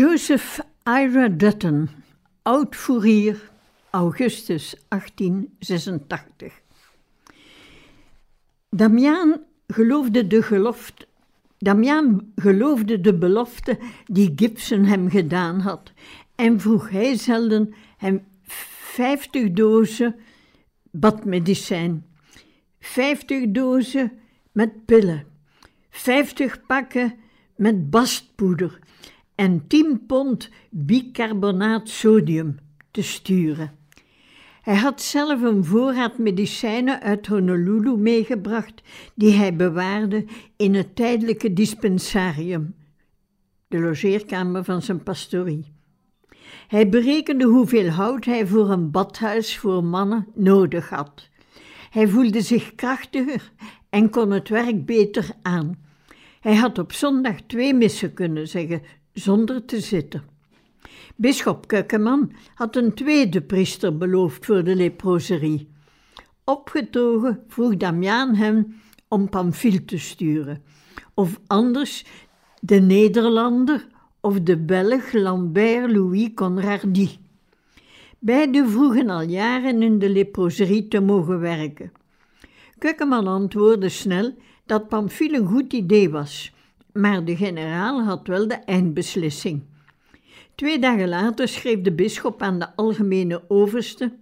Joseph Ira Dutton, oud-fourier, augustus 1886. Damiaan geloofde de geloofde de belofte die Gibson hem gedaan had en vroeg hij zelden hem 50 dozen badmedicijn, 50 dozen met pillen, 50 pakken met bastpoeder en 10 pond bicarbonaat sodium te sturen. Hij had zelf een voorraad medicijnen uit Honolulu meegebracht, die hij bewaarde in het tijdelijke dispensarium, de logeerkamer van zijn pastorie. Hij berekende hoeveel hout hij voor een badhuis voor mannen nodig had. Hij voelde zich krachtiger en kon het werk beter aan. Hij had op zondag twee missen kunnen zeggen zonder te zitten. Bisschop Kukkeman had een tweede priester beloofd voor de leproserie. Opgetogen vroeg Damiaan hem om Pamphile te sturen, of anders de Nederlander of de Belg Lambert Louis Conradi. Beiden vroegen al jaren in de leproserie te mogen werken. Kukkeman antwoordde snel dat Pamphile een goed idee was maar de generaal had wel de eindbeslissing. Twee dagen later schreef de bisschop aan de algemene overste: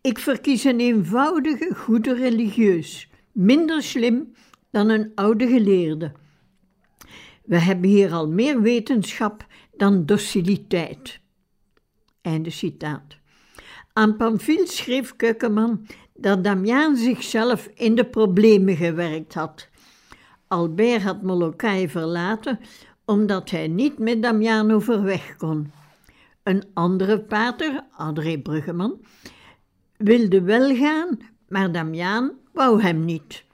Ik verkies een eenvoudige, goede religieus, minder slim dan een oude geleerde. We hebben hier al meer wetenschap dan dociliteit. Einde citaat. Aan Pamphile schreef Keukenman dat Damiaan zichzelf in de problemen gewerkt had Albert had Molokai verlaten omdat hij niet met Damian overweg kon. Een andere pater, André Bruggeman, wilde wel gaan, maar Damian wou hem niet.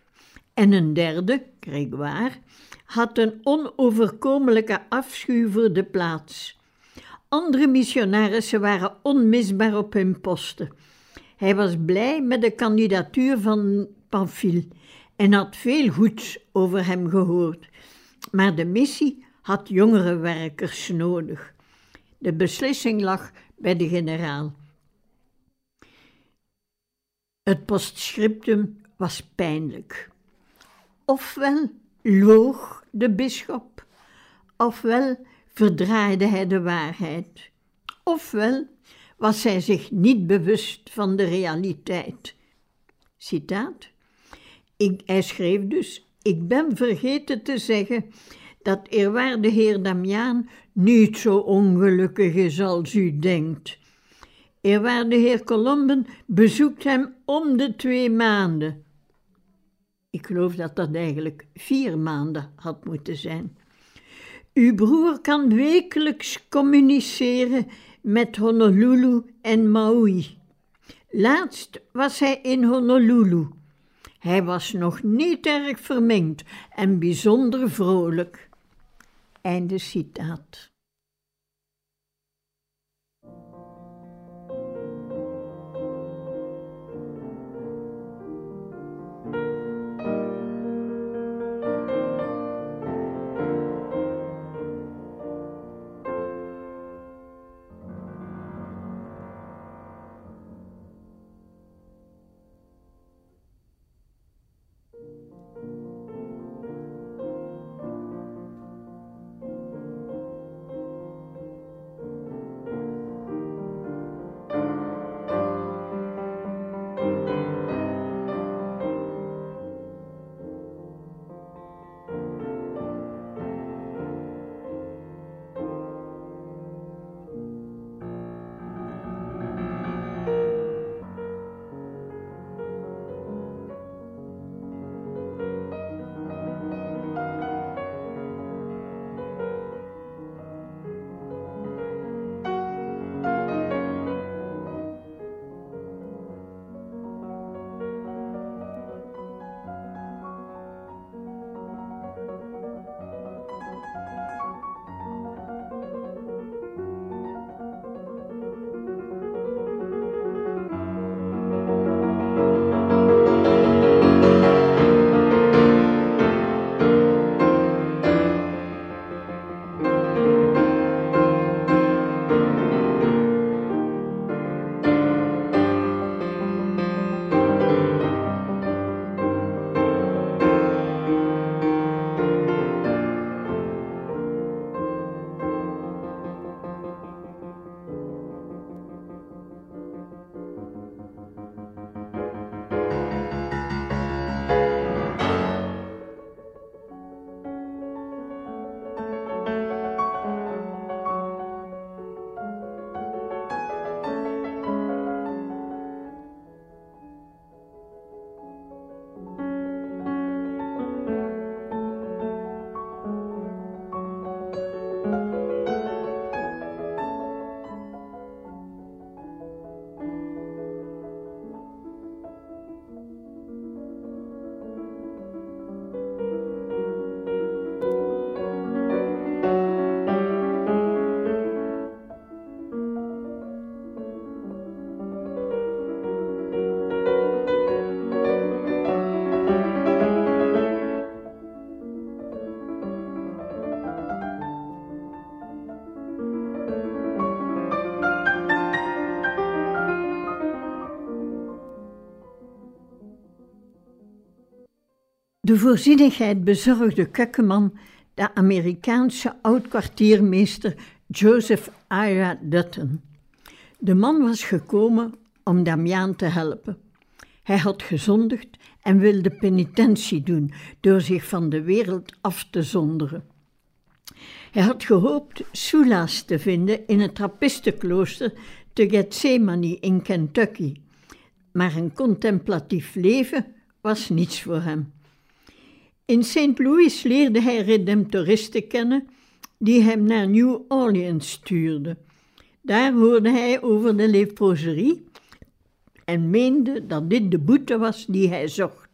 En een derde, Grégoire, had een onoverkomelijke afschuw voor de plaats. Andere missionarissen waren onmisbaar op hun posten. Hij was blij met de kandidatuur van Pamphile en had veel goeds over hem gehoord. Maar de missie had jongere werkers nodig. De beslissing lag bij de generaal. Het postscriptum was pijnlijk. Ofwel loog de bisschop, ofwel verdraaide hij de waarheid, ofwel was hij zich niet bewust van de realiteit. Citaat. Ik, hij schreef dus: Ik ben vergeten te zeggen dat eerwaarde heer Damiaan niet zo ongelukkig is als u denkt. Eerwaarde heer Colomben bezoekt hem om de twee maanden. Ik geloof dat dat eigenlijk vier maanden had moeten zijn. Uw broer kan wekelijks communiceren met Honolulu en Maui. Laatst was hij in Honolulu. Hij was nog niet erg vermengd en bijzonder vrolijk. Einde citaat. De voorzienigheid bezorgde Kukkeman de Amerikaanse oud-kwartiermeester Joseph Ira Dutton. De man was gekomen om Damiaan te helpen. Hij had gezondigd en wilde penitentie doen door zich van de wereld af te zonderen. Hij had gehoopt soelaas te vinden in het trappistenklooster te Gethsemane in Kentucky, maar een contemplatief leven was niets voor hem. In St. Louis leerde hij redemptoristen kennen die hem naar New Orleans stuurden. Daar hoorde hij over de leproserie en meende dat dit de boete was die hij zocht.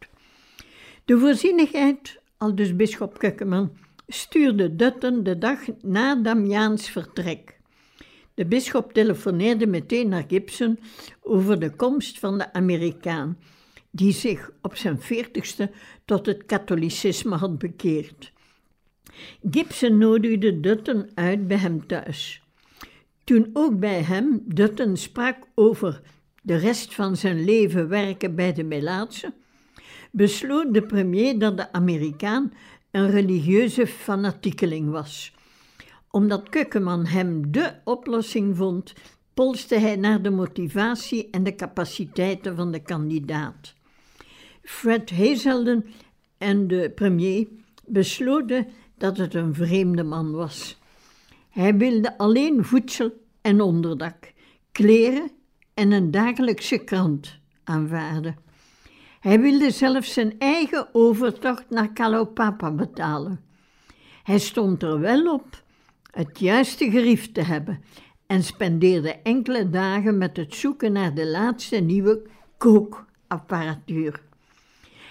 De voorzienigheid, aldus bisschop Kukkeman, stuurde Dutton de dag na Damiaans vertrek. De bisschop telefoneerde meteen naar Gibson over de komst van de Amerikaan, die zich op zijn veertigste tot het katholicisme had bekeerd. Gibson nodigde Dutton uit bij hem thuis. Toen ook bij hem Dutton sprak over de rest van zijn leven werken bij de Melaatse, besloot de premier dat de Amerikaan een religieuze fanatiekeling was. Omdat Kukkeman hem de oplossing vond, polste hij naar de motivatie en de capaciteiten van de kandidaat. Fred Hazelden en de premier besloten dat het een vreemde man was. Hij wilde alleen voedsel en onderdak, kleren en een dagelijkse krant aanvaarden. Hij wilde zelfs zijn eigen overtocht naar Kalopapa betalen. Hij stond er wel op het juiste gerief te hebben en spendeerde enkele dagen met het zoeken naar de laatste nieuwe kookapparatuur.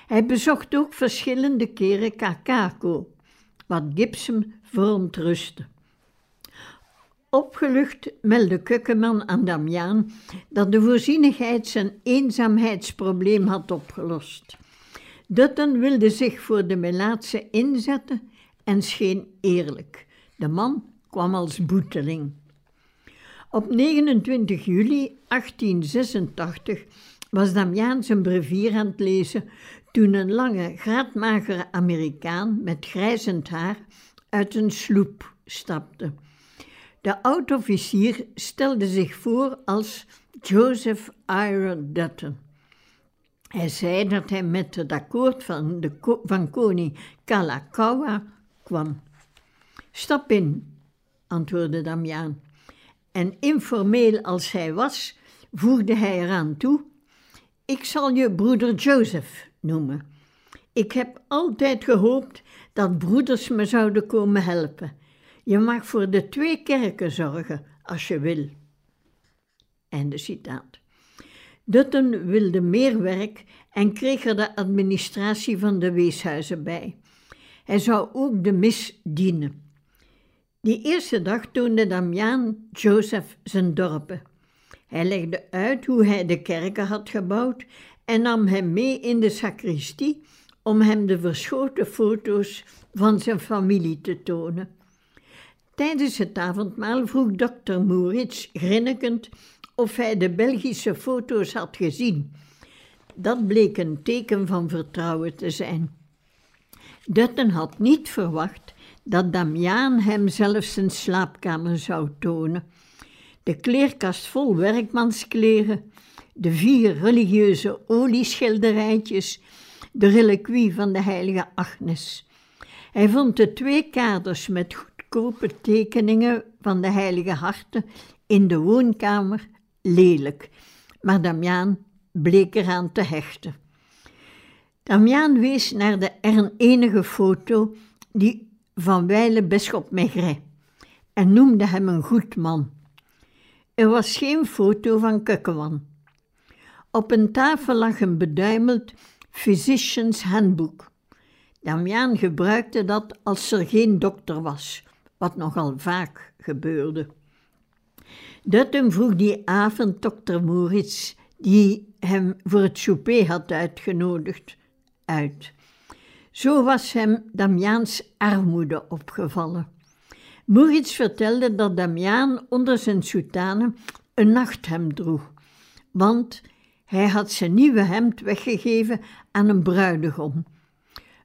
Hij bezocht ook verschillende keren Kakako, wat Gibson verontrustte. Opgelucht meldde Kukkeman aan Damiaan dat de voorzienigheid zijn eenzaamheidsprobleem had opgelost. Dutton wilde zich voor de Melaatse inzetten en scheen eerlijk. De man kwam als boeteling. Op 29 juli 1886 was Damiaan zijn brevier aan het lezen toen een lange, graadmagere Amerikaan met grijzend haar uit een sloep stapte. De oud-officier stelde zich voor als Joseph Ira Dutton. Hij zei dat hij met het akkoord van, de, van koning Kalakaua kwam. Stap in, antwoordde Damiaan. En informeel als hij was, voegde hij eraan toe: Ik zal je broeder Joseph noemen. Ik heb altijd gehoopt dat broeders me zouden komen helpen. Je mag voor de twee kerken zorgen als je wil. Einde citaat. Dutton wilde meer werk en kreeg er de administratie van de weeshuizen bij. Hij zou ook de mis dienen. Die eerste dag toonde Damiaan Joseph zijn dorpen. Hij legde uit hoe hij de kerken had gebouwd en nam hem mee in de sacristie om hem de verschoten foto's van zijn familie te tonen. Tijdens het avondmaal vroeg dokter Moerits grinnikend of hij de Belgische foto's had gezien. Dat bleek een teken van vertrouwen te zijn. Dutton had niet verwacht dat Damiaan hem zelfs zijn slaapkamer zou tonen. De kleerkast vol werkmanskleren, de vier religieuze olieschilderijtjes, de reliquie van de heilige Agnes. Hij vond de twee kaders met goedkope tekeningen van de heilige harten in de woonkamer lelijk, maar Damiaan bleek eraan te hechten. Damiaan wees naar de enige foto die van wijle bisschop Maigret en noemde hem een goed man. Er was geen foto van Kukkewan. Op een tafel lag een beduimeld Physician's Handbook. Damiaan gebruikte dat als er geen dokter was, wat nogal vaak gebeurde. Dutton vroeg die avond dokter Moritz, die hem voor het souper had uitgenodigd, uit. Zo was hem Damiaans armoede opgevallen. Moritz vertelde dat Damiaan onder zijn soutane een nachthemd droeg, want hij had zijn nieuwe hemd weggegeven aan een bruidegom.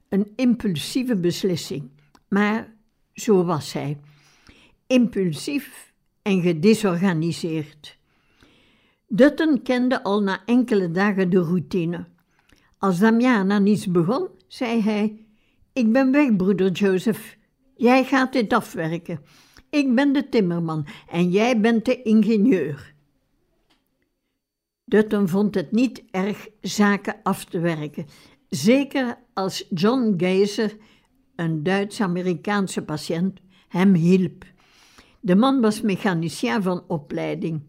een impulsieve beslissing, maar zo was hij. Impulsief en gedesorganiseerd. Dutton kende al na enkele dagen de routine. Als Damian aan iets begon, zei hij: Ik ben weg, broeder Joseph. Jij gaat dit afwerken. Ik ben de timmerman en jij bent de ingenieur. Dutton vond het niet erg zaken af te werken, zeker als John Geyser, een Duits-Amerikaanse patiënt, hem hielp. De man was mechanicien van opleiding.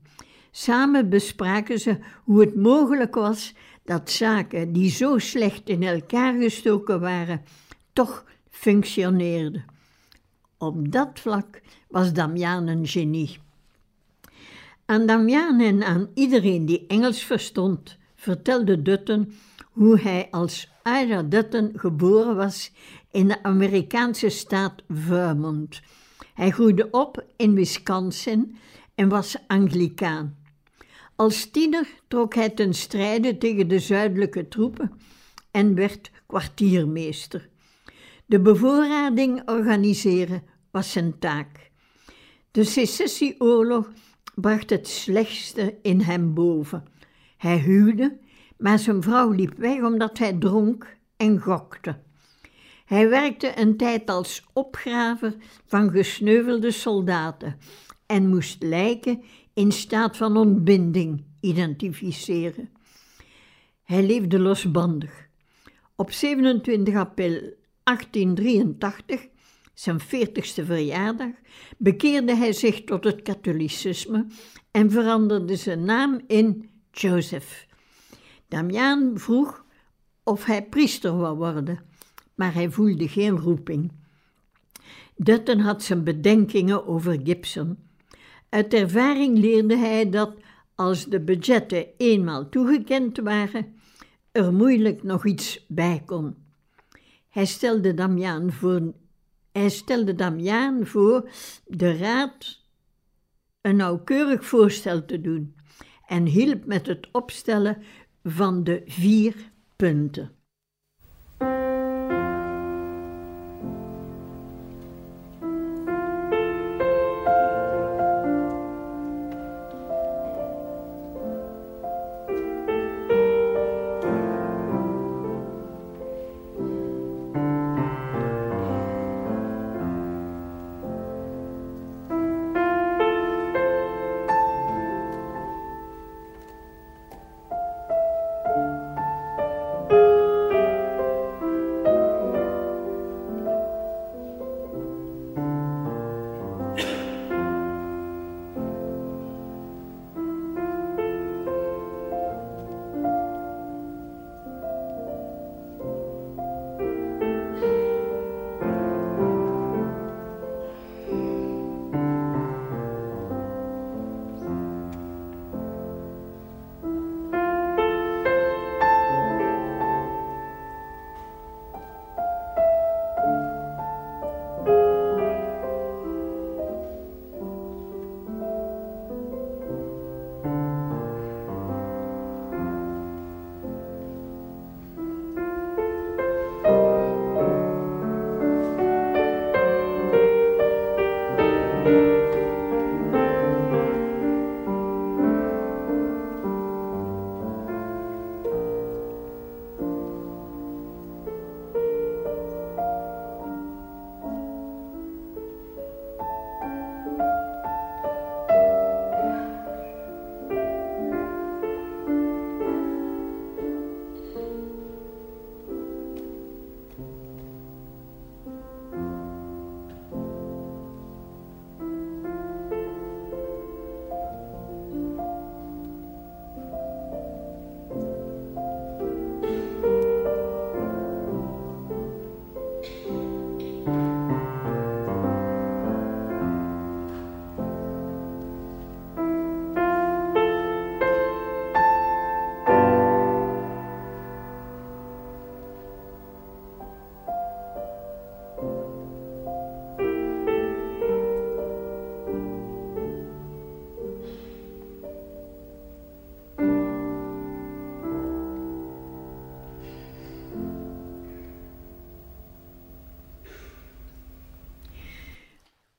Samen bespraken ze hoe het mogelijk was dat zaken die zo slecht in elkaar gestoken waren, toch functioneerden. Op dat vlak was Damian een genie. Aan Damian en aan iedereen die Engels verstond, vertelde Dutton hoe hij als Ira Dutton geboren was in de Amerikaanse staat Vermont. Hij groeide op in Wisconsin en was Anglicaan. Als tiener trok hij ten strijde tegen de zuidelijke troepen en werd kwartiermeester. De bevoorrading organiseren was zijn taak. De secessieoorlog bracht het slechtste in hem boven. Hij huwde, maar zijn vrouw liep weg omdat hij dronk en gokte. Hij werkte een tijd als opgraver van gesneuvelde soldaten en moest lijken in staat van ontbinding identificeren. Hij leefde losbandig. Op 27 april 1883, zijn 40ste verjaardag, bekeerde hij zich tot het katholicisme en veranderde zijn naam in Joseph. Damiaan vroeg of hij priester wou worden, maar hij voelde geen roeping. Dutton had zijn bedenkingen over Gibson uit ervaring leerde hij dat als de budgetten eenmaal toegekend waren, er moeilijk nog iets bij kon. Hij stelde Damiaan voor, hij stelde Damiaan voor de raad een nauwkeurig voorstel te doen en hielp met het opstellen van de vier punten.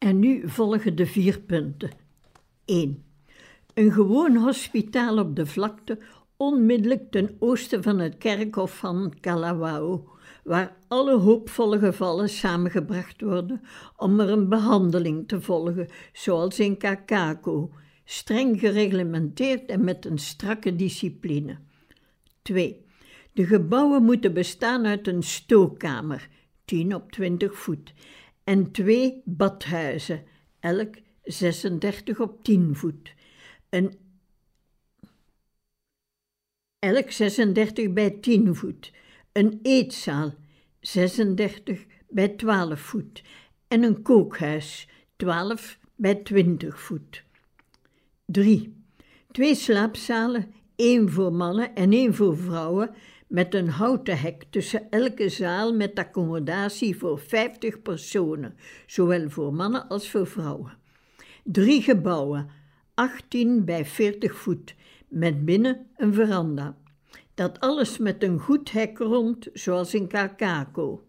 En nu volgen de vier punten. 1. Een gewoon hospitaal op de vlakte onmiddellijk ten oosten van het kerkhof van Kalawao, waar alle hoopvolle gevallen samengebracht worden om er een behandeling te volgen, zoals in Kakako, streng gereglementeerd en met een strakke discipline. 2. De gebouwen moeten bestaan uit een stookkamer, 10 op 20 voet, en twee badhuizen, elk 36 op 10 voet. Een elk 36 bij 10 voet. Een eetzaal, 36 bij 12 voet. En een kookhuis, 12 bij 20 voet. 3. Twee slaapzalen, één voor mannen en één voor vrouwen, met een houten hek tussen elke zaal met accommodatie voor 50 personen, zowel voor mannen als voor vrouwen. Drie gebouwen, 18 bij 40 voet, met binnen een veranda. Dat alles met een goed hek rond, zoals in Kakako.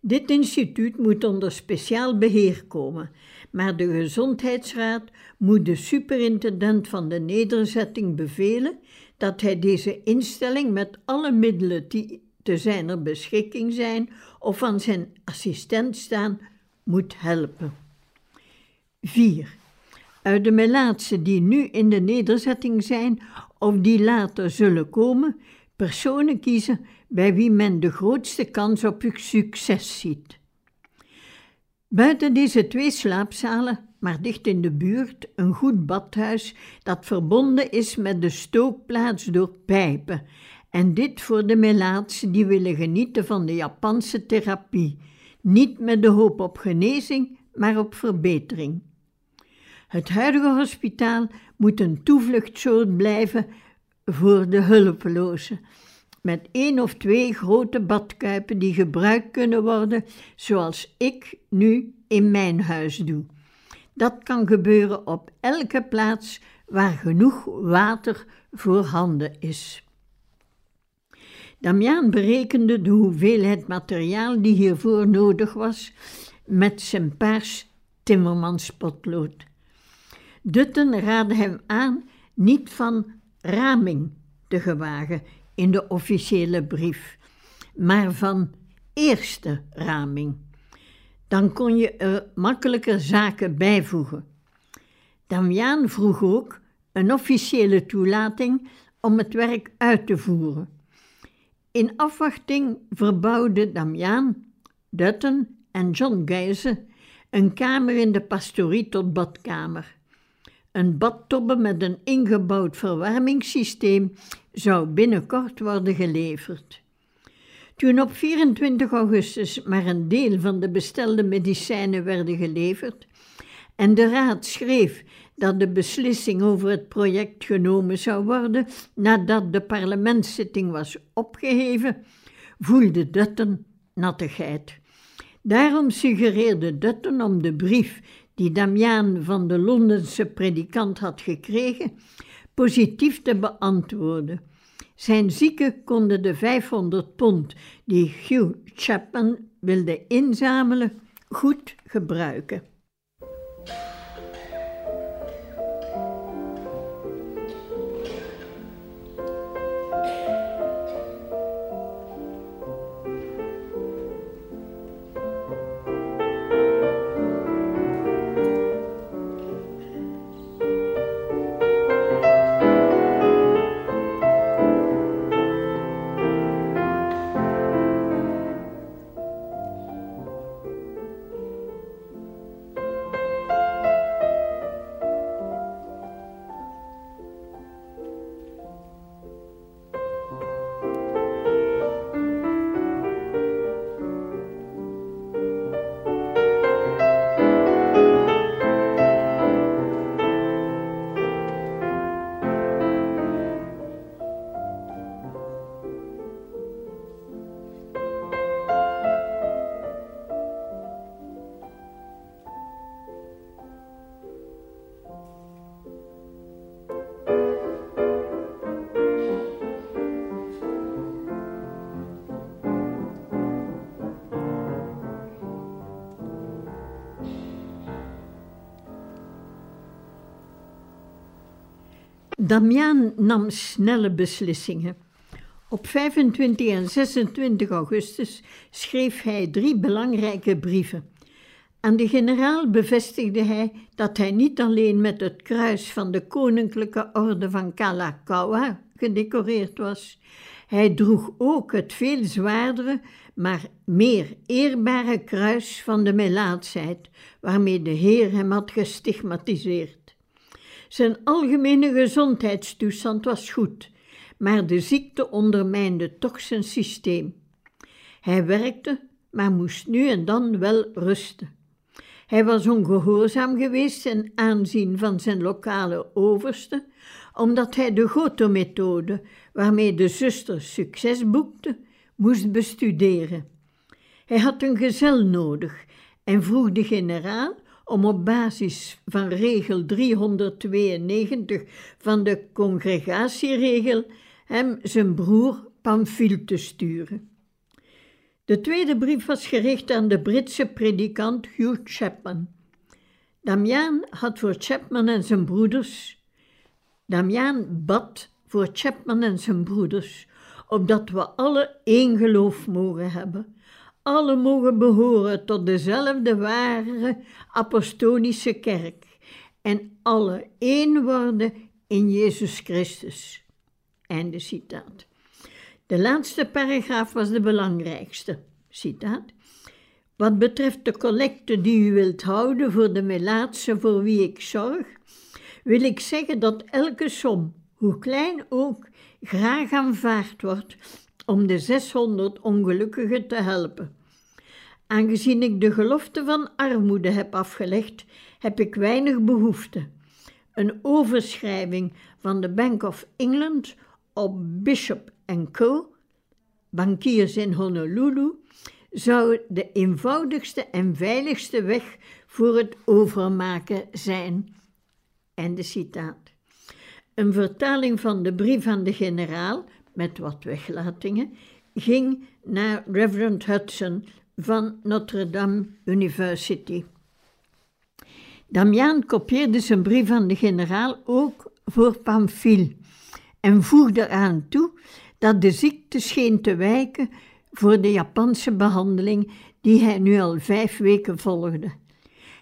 Dit instituut moet onder speciaal beheer komen, maar de Gezondheidsraad moet de superintendent van de nederzetting bevelen dat hij deze instelling met alle middelen die te zijner beschikking zijn of van zijn assistent staan, moet helpen. 4. Uit de melaatsen die nu in de nederzetting zijn of die later zullen komen, personen kiezen bij wie men de grootste kans op succes ziet. Buiten deze twee slaapzalen, maar dicht in de buurt, een goed badhuis dat verbonden is met de stookplaats door pijpen. En dit voor de melaats die willen genieten van de Japanse therapie, niet met de hoop op genezing, maar op verbetering. Het huidige hospitaal moet een toevluchtsoord blijven voor de hulpelozen, met één of twee grote badkuipen die gebruikt kunnen worden, zoals ik nu in mijn huis doe. Dat kan gebeuren op elke plaats waar genoeg water voorhanden is. Damiaan berekende de hoeveelheid materiaal die hiervoor nodig was met zijn paars timmermanspotlood. Dutten raadde hem aan niet van raming te gewagen in de officiële brief, maar van eerste raming. Dan kon je er makkelijker zaken bijvoegen. Damiaan vroeg ook een officiële toelating om het werk uit te voeren. In afwachting verbouwde Damiaan, Dutton en John Geyse een kamer in de pastorie tot badkamer. Een badtobbe met een ingebouwd verwarmingssysteem zou binnenkort worden geleverd. Toen op 24 augustus maar een deel van de bestelde medicijnen werden geleverd en de raad schreef dat de beslissing over het project genomen zou worden nadat de parlementszitting was opgeheven, voelde Dutton nattigheid. Daarom suggereerde Dutton om de brief die Damiaan van de Londense predikant had gekregen, positief te beantwoorden. Zijn zieken konden de 500 pond die Hugh Chapman wilde inzamelen goed gebruiken. Damiaan nam snelle beslissingen. Op 25 en 26 augustus schreef hij drie belangrijke brieven. Aan de generaal bevestigde hij dat hij niet alleen met het kruis van de Koninklijke Orde van Kalakaua gedecoreerd was, hij droeg ook het veel zwaardere, maar meer eerbare kruis van de melaatsheid, waarmee de Heer hem had gestigmatiseerd. Zijn algemene gezondheidstoestand was goed, maar de ziekte ondermijnde toch zijn systeem. Hij werkte, maar moest nu en dan wel rusten. Hij was ongehoorzaam geweest ten aanzien van zijn lokale overste, omdat hij de Goto-methode, waarmee de zuster succes boekte, moest bestuderen. Hij had een gezel nodig en vroeg de generaal om op basis van regel 392 van de congregatieregel hem zijn broer Pamphile te sturen. De tweede brief was gericht aan de Britse predikant Hugh Chapman. Damiaan had voor Chapman en zijn broeders. Damiaan bad voor Chapman en zijn broeders, opdat we alle één geloof mogen hebben. Alle mogen behoren tot dezelfde ware apostolische kerk en alle één worden in Jezus Christus. Einde citaat. De laatste paragraaf was de belangrijkste. Citaat. Wat betreft de collecte die u wilt houden voor de melaatse voor wie ik zorg, wil ik zeggen dat elke som, hoe klein ook, graag aanvaard wordt om de 600 ongelukkigen te helpen. Aangezien ik de gelofte van armoede heb afgelegd, heb ik weinig behoefte. Een overschrijving van de Bank of England op Bishop Co., bankiers in Honolulu, zou de eenvoudigste en veiligste weg voor het overmaken zijn. En de citaat. Een vertaling van de brief aan de generaal, met wat weglatingen, ging naar Reverend Hudson van Notre Dame University. Damian kopieerde zijn brief aan de generaal ook voor Pamphile en voegde eraan toe dat de ziekte scheen te wijken voor de Japanse behandeling die hij nu al vijf weken volgde.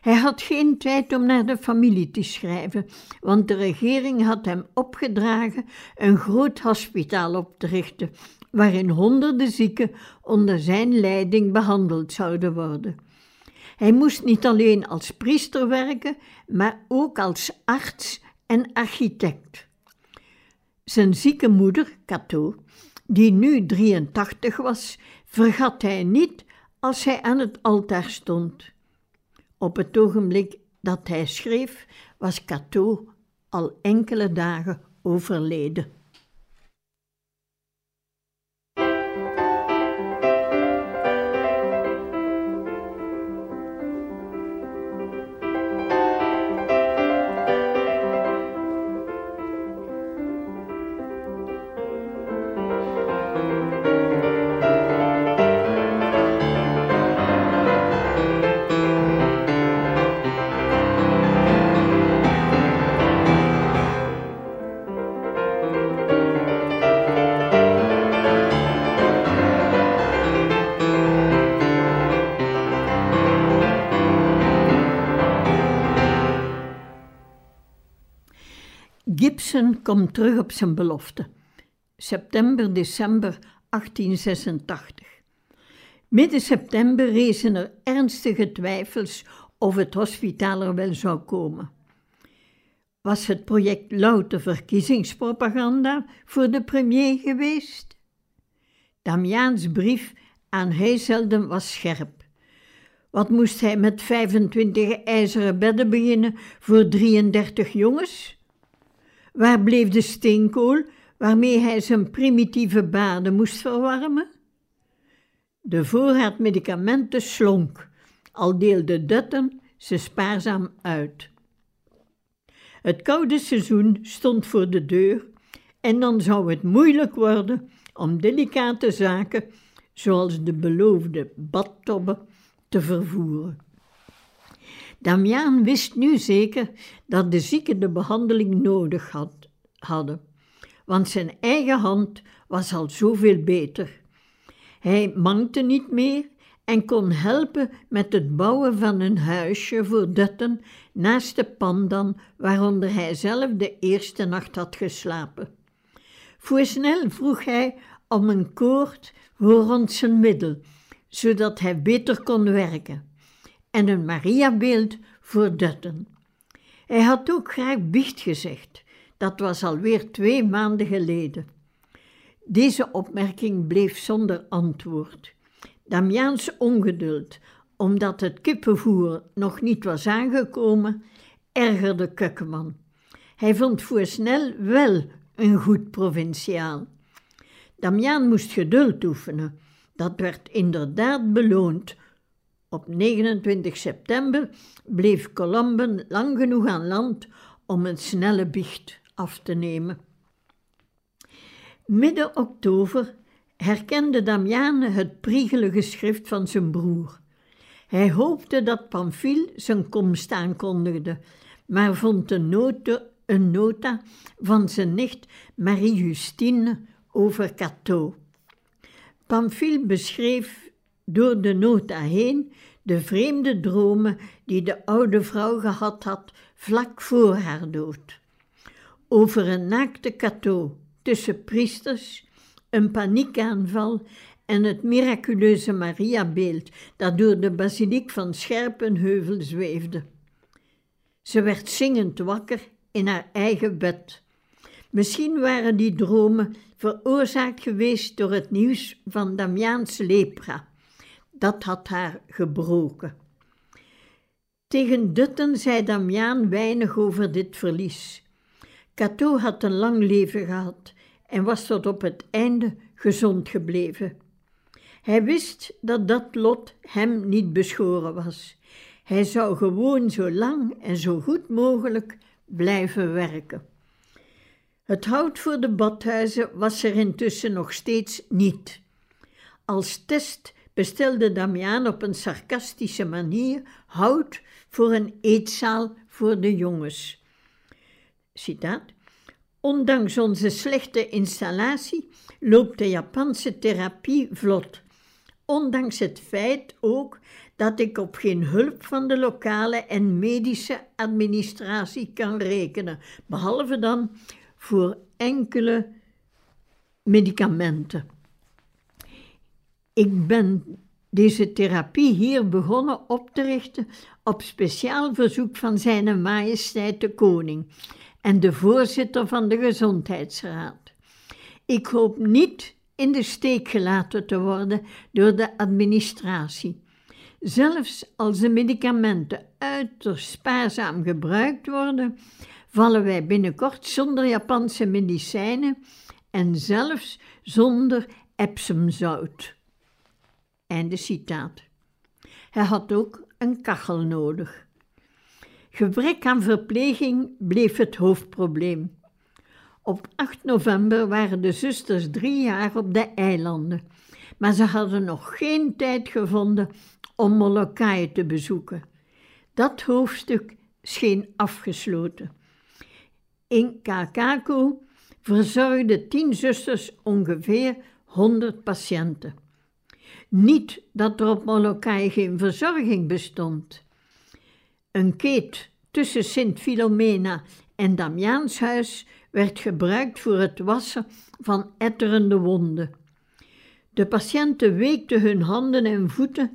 Hij had geen tijd om naar de familie te schrijven, want de regering had hem opgedragen een groot hospitaal op te richten, waarin honderden zieken onder zijn leiding behandeld zouden worden. Hij moest niet alleen als priester werken, maar ook als arts en architect. Zijn zieke moeder, Cato, die nu 83 was, vergat hij niet als hij aan het altaar stond. Op het ogenblik dat hij schreef, was Cato al enkele dagen overleden. Gibson komt terug op zijn belofte. September, december 1886. Midden september rezen er ernstige twijfels of het hospitaal er wel zou komen. Was het project louter verkiezingspropaganda voor de premier geweest? Damiaans brief aan Heiselden was scherp. Wat moest hij met 25 ijzeren bedden beginnen voor 33 jongens? Waar bleef de steenkool waarmee hij zijn primitieve baden moest verwarmen? De voorraad medicamenten slonk, al deelde Dutton ze spaarzaam uit. Het koude seizoen stond voor de deur en dan zou het moeilijk worden om delicate zaken, zoals de beloofde badtobben, te vervoeren. Damiaan wist nu zeker dat de zieke de behandeling nodig had, hadden, want zijn eigen hand was al zoveel beter. Hij mankte niet meer en kon helpen met het bouwen van een huisje voor Dutten naast de pandan waaronder hij zelf de eerste nacht had geslapen. Voorsnel vroeg hij om een koord voor rond zijn middel, zodat hij beter kon werken, en een Mariabeeld voor Dutten. Hij had ook graag biecht gezegd, dat was alweer twee maanden geleden. Deze opmerking bleef zonder antwoord. Damiaans ongeduld, omdat het kippenvoer nog niet was aangekomen, ergerde Kukkeman. Hij vond Voorsnel wel een goed provinciaal. Damiaan moest geduld oefenen. Dat werd inderdaad beloond. Op 29 september bleef Colomben lang genoeg aan land om een snelle biecht af te nemen. Midden oktober herkende Damiane het priegelige schrift van zijn broer. Hij hoopte dat Pamphile zijn komst aankondigde, maar vond een nota, een nota van zijn nicht Marie-Justine over Cateau. Pamphile beschreef door de nota heen de vreemde dromen die de oude vrouw gehad had vlak voor haar dood. Over een naakte Cateau tussen priesters, een paniekaanval en het miraculeuze Mariabeeld dat door de basiliek van Scherpenheuvel zweefde. Ze werd zingend wakker in haar eigen bed. Misschien waren die dromen veroorzaakt geweest door het nieuws van Damiaans lepra. Dat had haar gebroken. Tegen Dutten zei Damiaan weinig over dit verlies. Cato had een lang leven gehad en was tot op het einde gezond gebleven. Hij wist dat dat lot hem niet beschoren was. Hij zou gewoon zo lang en zo goed mogelijk blijven werken. Het hout voor de badhuizen was er intussen nog steeds niet. Als test bestelde Damiaan op een sarcastische manier hout voor een eetzaal voor de jongens. Citaat. Ondanks onze slechte installatie loopt de Japanse therapie vlot. Ondanks het feit ook dat ik op geen hulp van de lokale en medische administratie kan rekenen, behalve dan voor enkele medicamenten. Ik ben deze therapie hier begonnen op te richten op speciaal verzoek van Zijne Majesteit de Koning en de voorzitter van de Gezondheidsraad. Ik hoop niet in de steek gelaten te worden door de administratie. Zelfs als de medicamenten uiterst spaarzaam gebruikt worden, vallen wij binnenkort zonder Japanse medicijnen en zelfs zonder epsomzout. Einde citaat. Hij had ook een kachel nodig. Gebrek aan verpleging bleef het hoofdprobleem. Op 8 november waren de zusters drie jaar op de eilanden, maar ze hadden nog geen tijd gevonden om Molokai te bezoeken. Dat hoofdstuk scheen afgesloten. In Kakaku verzorgden tien zusters ongeveer 100 patiënten. Niet dat er op Molokai geen verzorging bestond. Een keet tussen Sint Filomena en Damiaanshuis werd gebruikt voor het wassen van etterende wonden. De patiënten weekten hun handen en voeten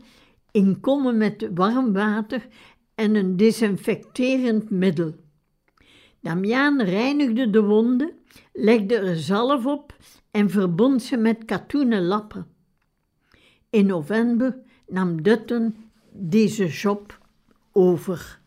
in kommen met warm water en een desinfecterend middel. Damiaan reinigde de wonden, legde er zalf op en verbond ze met katoenen lappen. In november nam Dutten deze job over.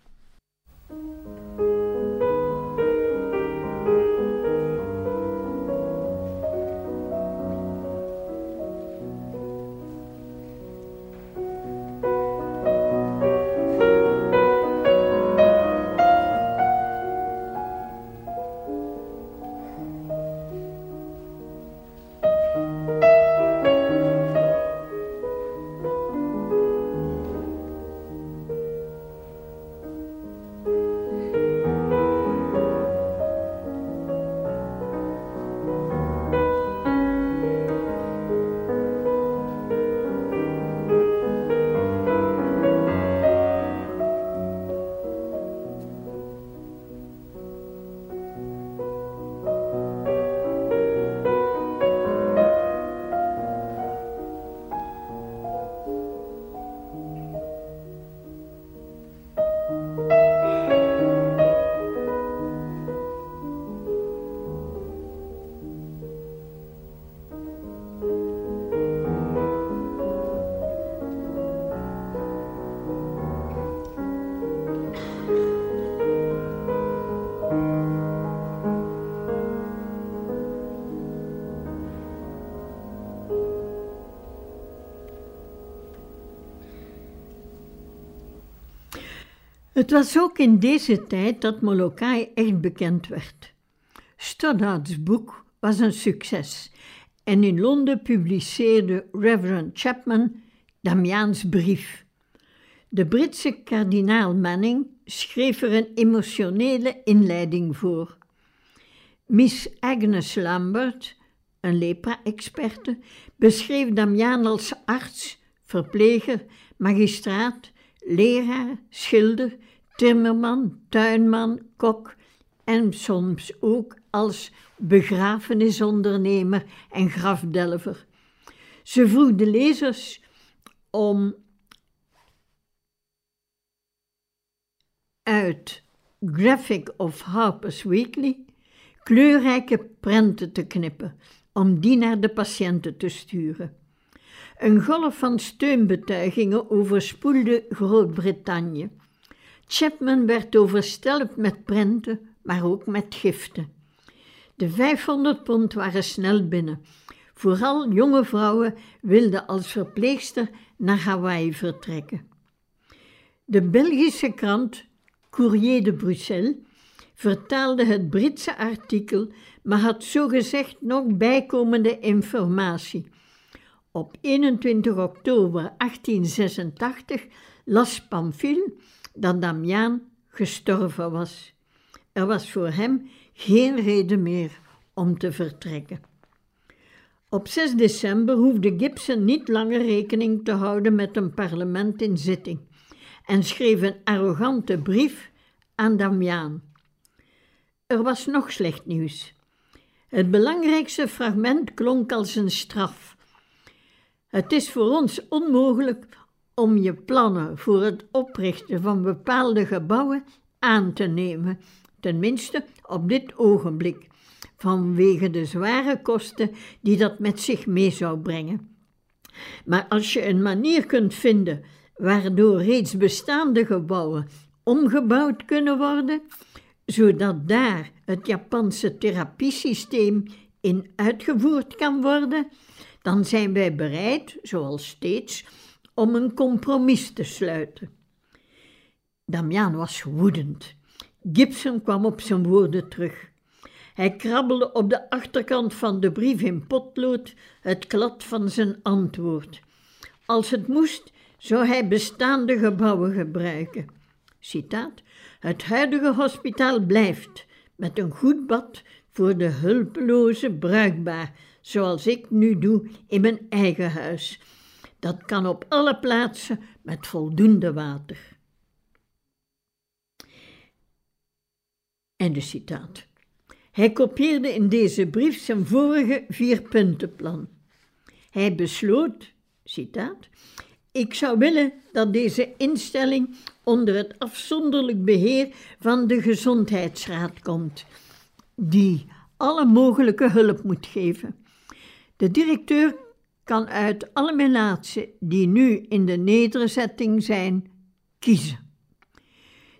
Het was ook in deze tijd dat Molokai echt bekend werd. Stoddart's boek was een succes en in Londen publiceerde Reverend Chapman Damiaans brief. De Britse kardinaal Manning schreef er een emotionele inleiding voor. Miss Agnes Lambert, een lepra-experte, beschreef Damiaan als arts, verpleger, magistraat, leraar, schilder, timmerman, tuinman, kok en soms ook als begrafenisondernemer en grafdelver. Ze vroeg de lezers om uit Graphic of Harper's Weekly kleurrijke prenten te knippen, om die naar de patiënten te sturen. Een golf van steunbetuigingen overspoelde Groot-Brittannië. Chapman werd overstelpt met prenten, maar ook met giften. De 500 pond waren snel binnen. Vooral jonge vrouwen wilden als verpleegster naar Hawaii vertrekken. De Belgische krant Courrier de Bruxelles vertaalde het Britse artikel, maar had zogezegd nog bijkomende informatie. Op 21 oktober 1886 las Pamphile dat Damiaan gestorven was. Er was voor hem geen reden meer om te vertrekken. Op 6 december hoefde Gibson niet langer rekening te houden met een parlement in zitting en schreef een arrogante brief aan Damiaan. Er was nog slecht nieuws. Het belangrijkste fragment klonk als een straf. Het is voor ons onmogelijk om je plannen voor het oprichten van bepaalde gebouwen aan te nemen, tenminste op dit ogenblik, vanwege de zware kosten die dat met zich mee zou brengen. Maar als je een manier kunt vinden waardoor reeds bestaande gebouwen omgebouwd kunnen worden, zodat daar het Japanse therapiesysteem in uitgevoerd kan worden, dan zijn wij bereid, zoals steeds, om een compromis te sluiten. Damian was woedend. Gibson kwam op zijn woorden terug. Hij krabbelde op de achterkant van de brief in potlood het klad van zijn antwoord. Als het moest, zou hij bestaande gebouwen gebruiken. Citaat: Het huidige hospitaal blijft met een goed bad voor de hulpelozen bruikbaar, zoals ik nu doe in mijn eigen huis. Dat kan op alle plaatsen met voldoende water. En de citaat. Hij kopieerde in deze brief zijn vorige vierpuntenplan. Hij besloot, citaat, ik zou willen dat deze instelling onder het afzonderlijk beheer van de Gezondheidsraad komt, die alle mogelijke hulp moet geven. De directeur kan uit alle melaatsen die nu in de nederzetting zijn, kiezen.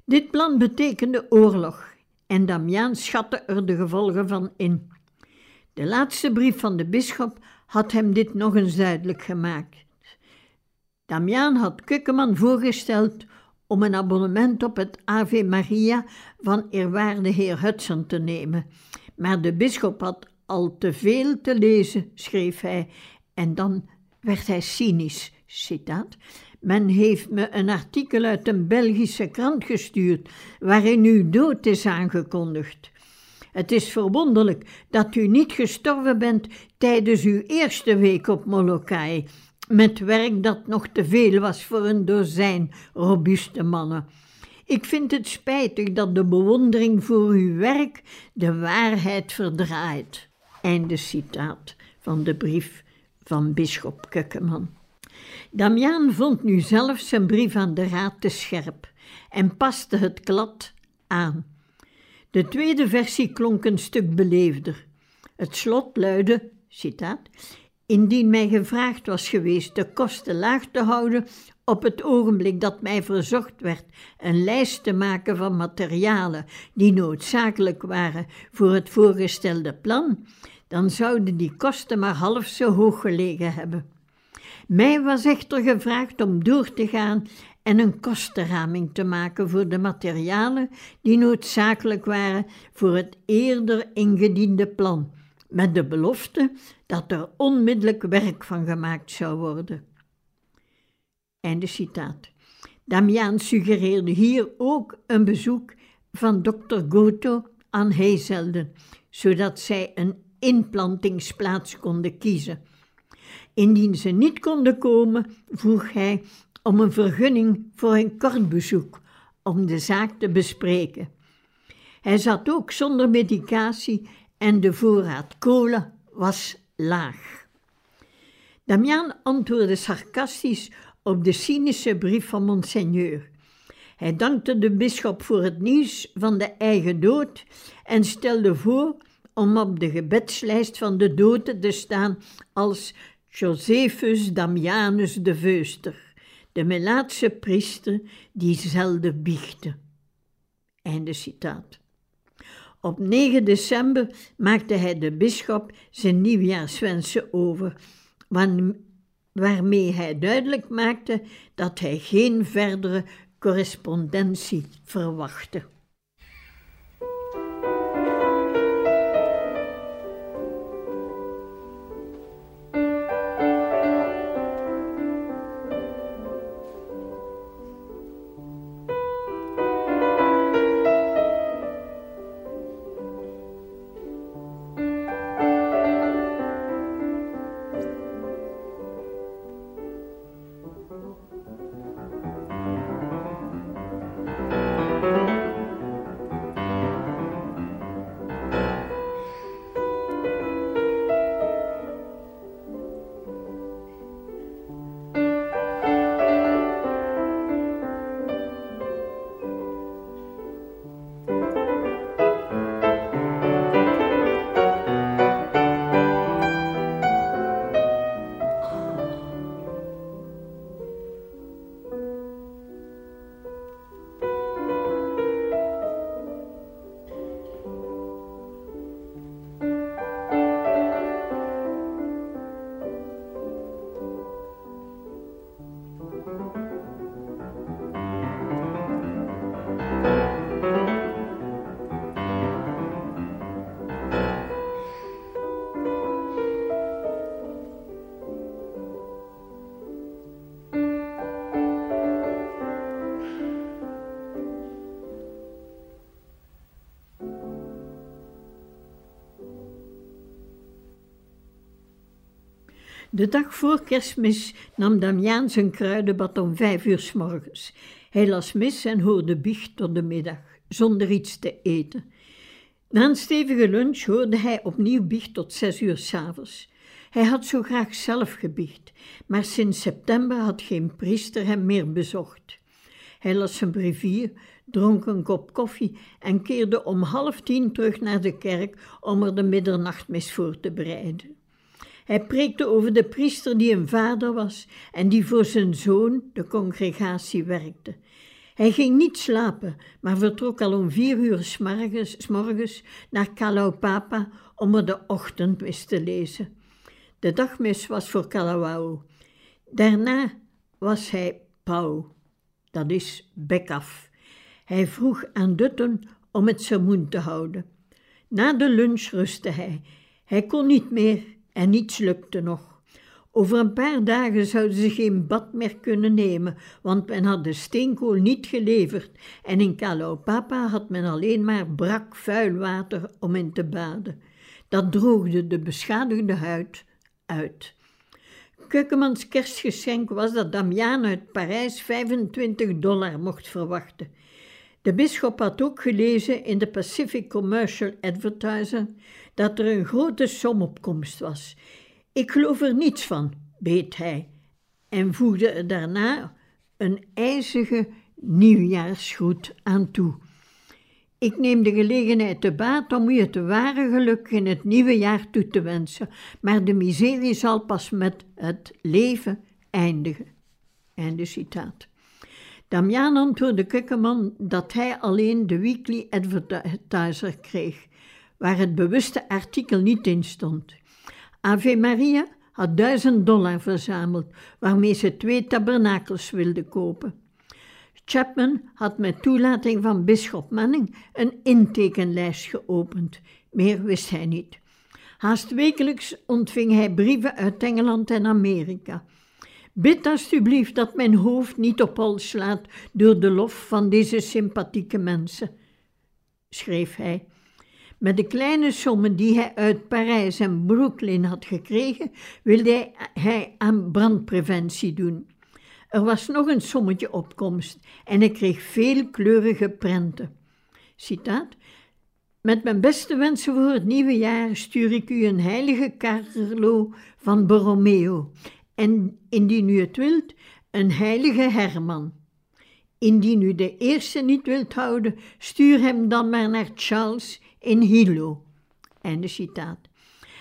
Dit plan betekende oorlog en Damiaan schatte er de gevolgen van in. De laatste brief van de bisschop had hem dit nog eens duidelijk gemaakt. Damiaan had Kukkeman voorgesteld om een abonnement op het Ave Maria van eerwaarde heer Hudson te nemen. Maar de bisschop had al te veel te lezen, schreef hij, en dan werd hij cynisch. Citaat. Men heeft me een artikel uit een Belgische krant gestuurd waarin uw dood is aangekondigd. Het is verwonderlijk dat u niet gestorven bent tijdens uw eerste week op Molokai, met werk dat nog te veel was voor een dozijn robuuste mannen. Ik vind het spijtig dat de bewondering voor uw werk de waarheid verdraait. Einde citaat van de brief van bisschop Kukkeman. Damiaan vond nu zelf zijn brief aan de raad te scherp en paste het klad aan. De tweede versie klonk een stuk beleefder. Het slot luidde, citaat, Indien mij gevraagd was geweest de kosten laag te houden, op het ogenblik dat mij verzocht werd een lijst te maken van materialen die noodzakelijk waren voor het voorgestelde plan, dan zouden die kosten maar half zo hoog gelegen hebben. Mij was echter gevraagd om door te gaan en een kostenraming te maken voor de materialen die noodzakelijk waren voor het eerder ingediende plan, met de belofte dat er onmiddellijk werk van gemaakt zou worden. Einde citaat. Damiaan suggereerde hier ook een bezoek van dokter Goto aan Heezelden, zodat zij een inplantingsplaats konden kiezen. Indien ze niet konden komen, vroeg hij om een vergunning voor een kort bezoek om de zaak te bespreken. Hij zat ook zonder medicatie en de voorraad kolen was laag. Damian antwoordde sarcastisch op de cynische brief van monseigneur. Hij dankte de bisschop voor het nieuws van de eigen dood en stelde voor om op de gebedslijst van de doden te staan als Josephus Damianus de Veuster, de Melaatse priester die zelden biechte. Einde citaat. Op 9 december maakte hij de bisschop zijn nieuwjaarswensen over, waarmee hij duidelijk maakte dat hij geen verdere correspondentie verwachtte. De dag voor kerstmis nam Damiaan zijn kruidenbad om vijf uur s morgens. Hij las mis en hoorde biecht tot de middag, zonder iets te eten. Na een stevige lunch hoorde hij opnieuw biecht tot zes uur s'avonds. Hij had zo graag zelf gebiecht, maar sinds september had geen priester hem meer bezocht. Hij las zijn brevier, dronk een kop koffie en keerde om half tien terug naar de kerk om er de middernachtmis voor te bereiden. Hij preekte over de priester die een vader was en die voor zijn zoon, de congregatie, werkte. Hij ging niet slapen, maar vertrok al om vier uur s morgens, naar Kalaupapa om er de ochtendmis te lezen. De dagmis was voor Kalawao. Daarna was hij Pau, dat is bek af. Hij vroeg aan Dutten om het sermoen te houden. Na de lunch rustte hij. Hij kon niet meer en niets lukte nog. Over een paar dagen zouden ze geen bad meer kunnen nemen, want men had de steenkool niet geleverd en in Kalaupapa had men alleen maar brak vuil water om in te baden. Dat droogde de beschadigde huid uit. Kukkemans kerstgeschenk was dat Damiaan uit Parijs 25 dollar mocht verwachten. De bisschop had ook gelezen in de Pacific Commercial Advertiser dat er een grote somopkomst was. Ik geloof er niets van, beet hij, en voegde er daarna een ijzige nieuwjaarsgroet aan toe. Ik neem de gelegenheid te baat om u het ware geluk in het nieuwe jaar toe te wensen, maar de miserie zal pas met het leven eindigen. Einde citaat. Damian antwoordde Kukkeman dat hij alleen de Weekly Advertiser kreeg waar het bewuste artikel niet in stond. Ave Maria had duizend dollar verzameld, waarmee ze twee tabernakels wilde kopen. Chapman had met toelating van bisschop Manning een intekenlijst geopend. Meer wist hij niet. Haast wekelijks ontving hij brieven uit Engeland en Amerika. Bid alstublieft dat mijn hoofd niet op hol slaat door de lof van deze sympathieke mensen, schreef hij. Met de kleine sommen die hij uit Parijs en Brooklyn had gekregen, wilde hij aan brandpreventie doen. Er was nog een sommetje opkomst en ik kreeg veel kleurige prenten. Citaat. Met mijn beste wensen voor het nieuwe jaar stuur ik u een heilige Carlo van Borromeo en indien u het wilt, een heilige Herman. Indien u de eerste niet wilt houden, stuur hem dan maar naar Charles in Hilo. Einde citaat.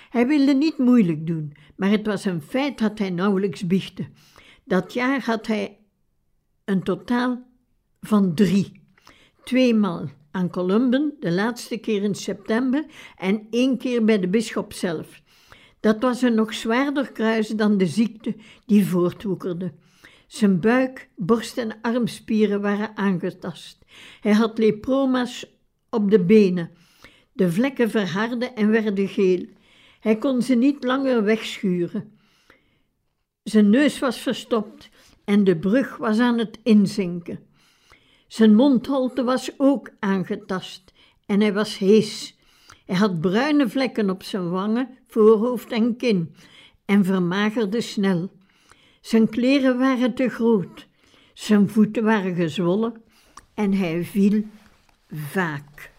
Hij wilde niet moeilijk doen, maar het was een feit dat hij nauwelijks biechte. Dat jaar had hij een totaal van drie. Tweemaal aan Columben, de laatste keer in september, en één keer bij de bisschop zelf. Dat was een nog zwaarder kruis dan de ziekte die voortwoekerde. Zijn buik, borst en armspieren waren aangetast. Hij had leproma's op de benen. De vlekken verharden en werden geel. Hij kon ze niet langer wegschuren. Zijn neus was verstopt en de brug was aan het inzinken. Zijn mondholte was ook aangetast en hij was hees. Hij had bruine vlekken op zijn wangen, voorhoofd en kin en vermagerde snel. Zijn kleren waren te groot, zijn voeten waren gezwollen en hij viel vaak.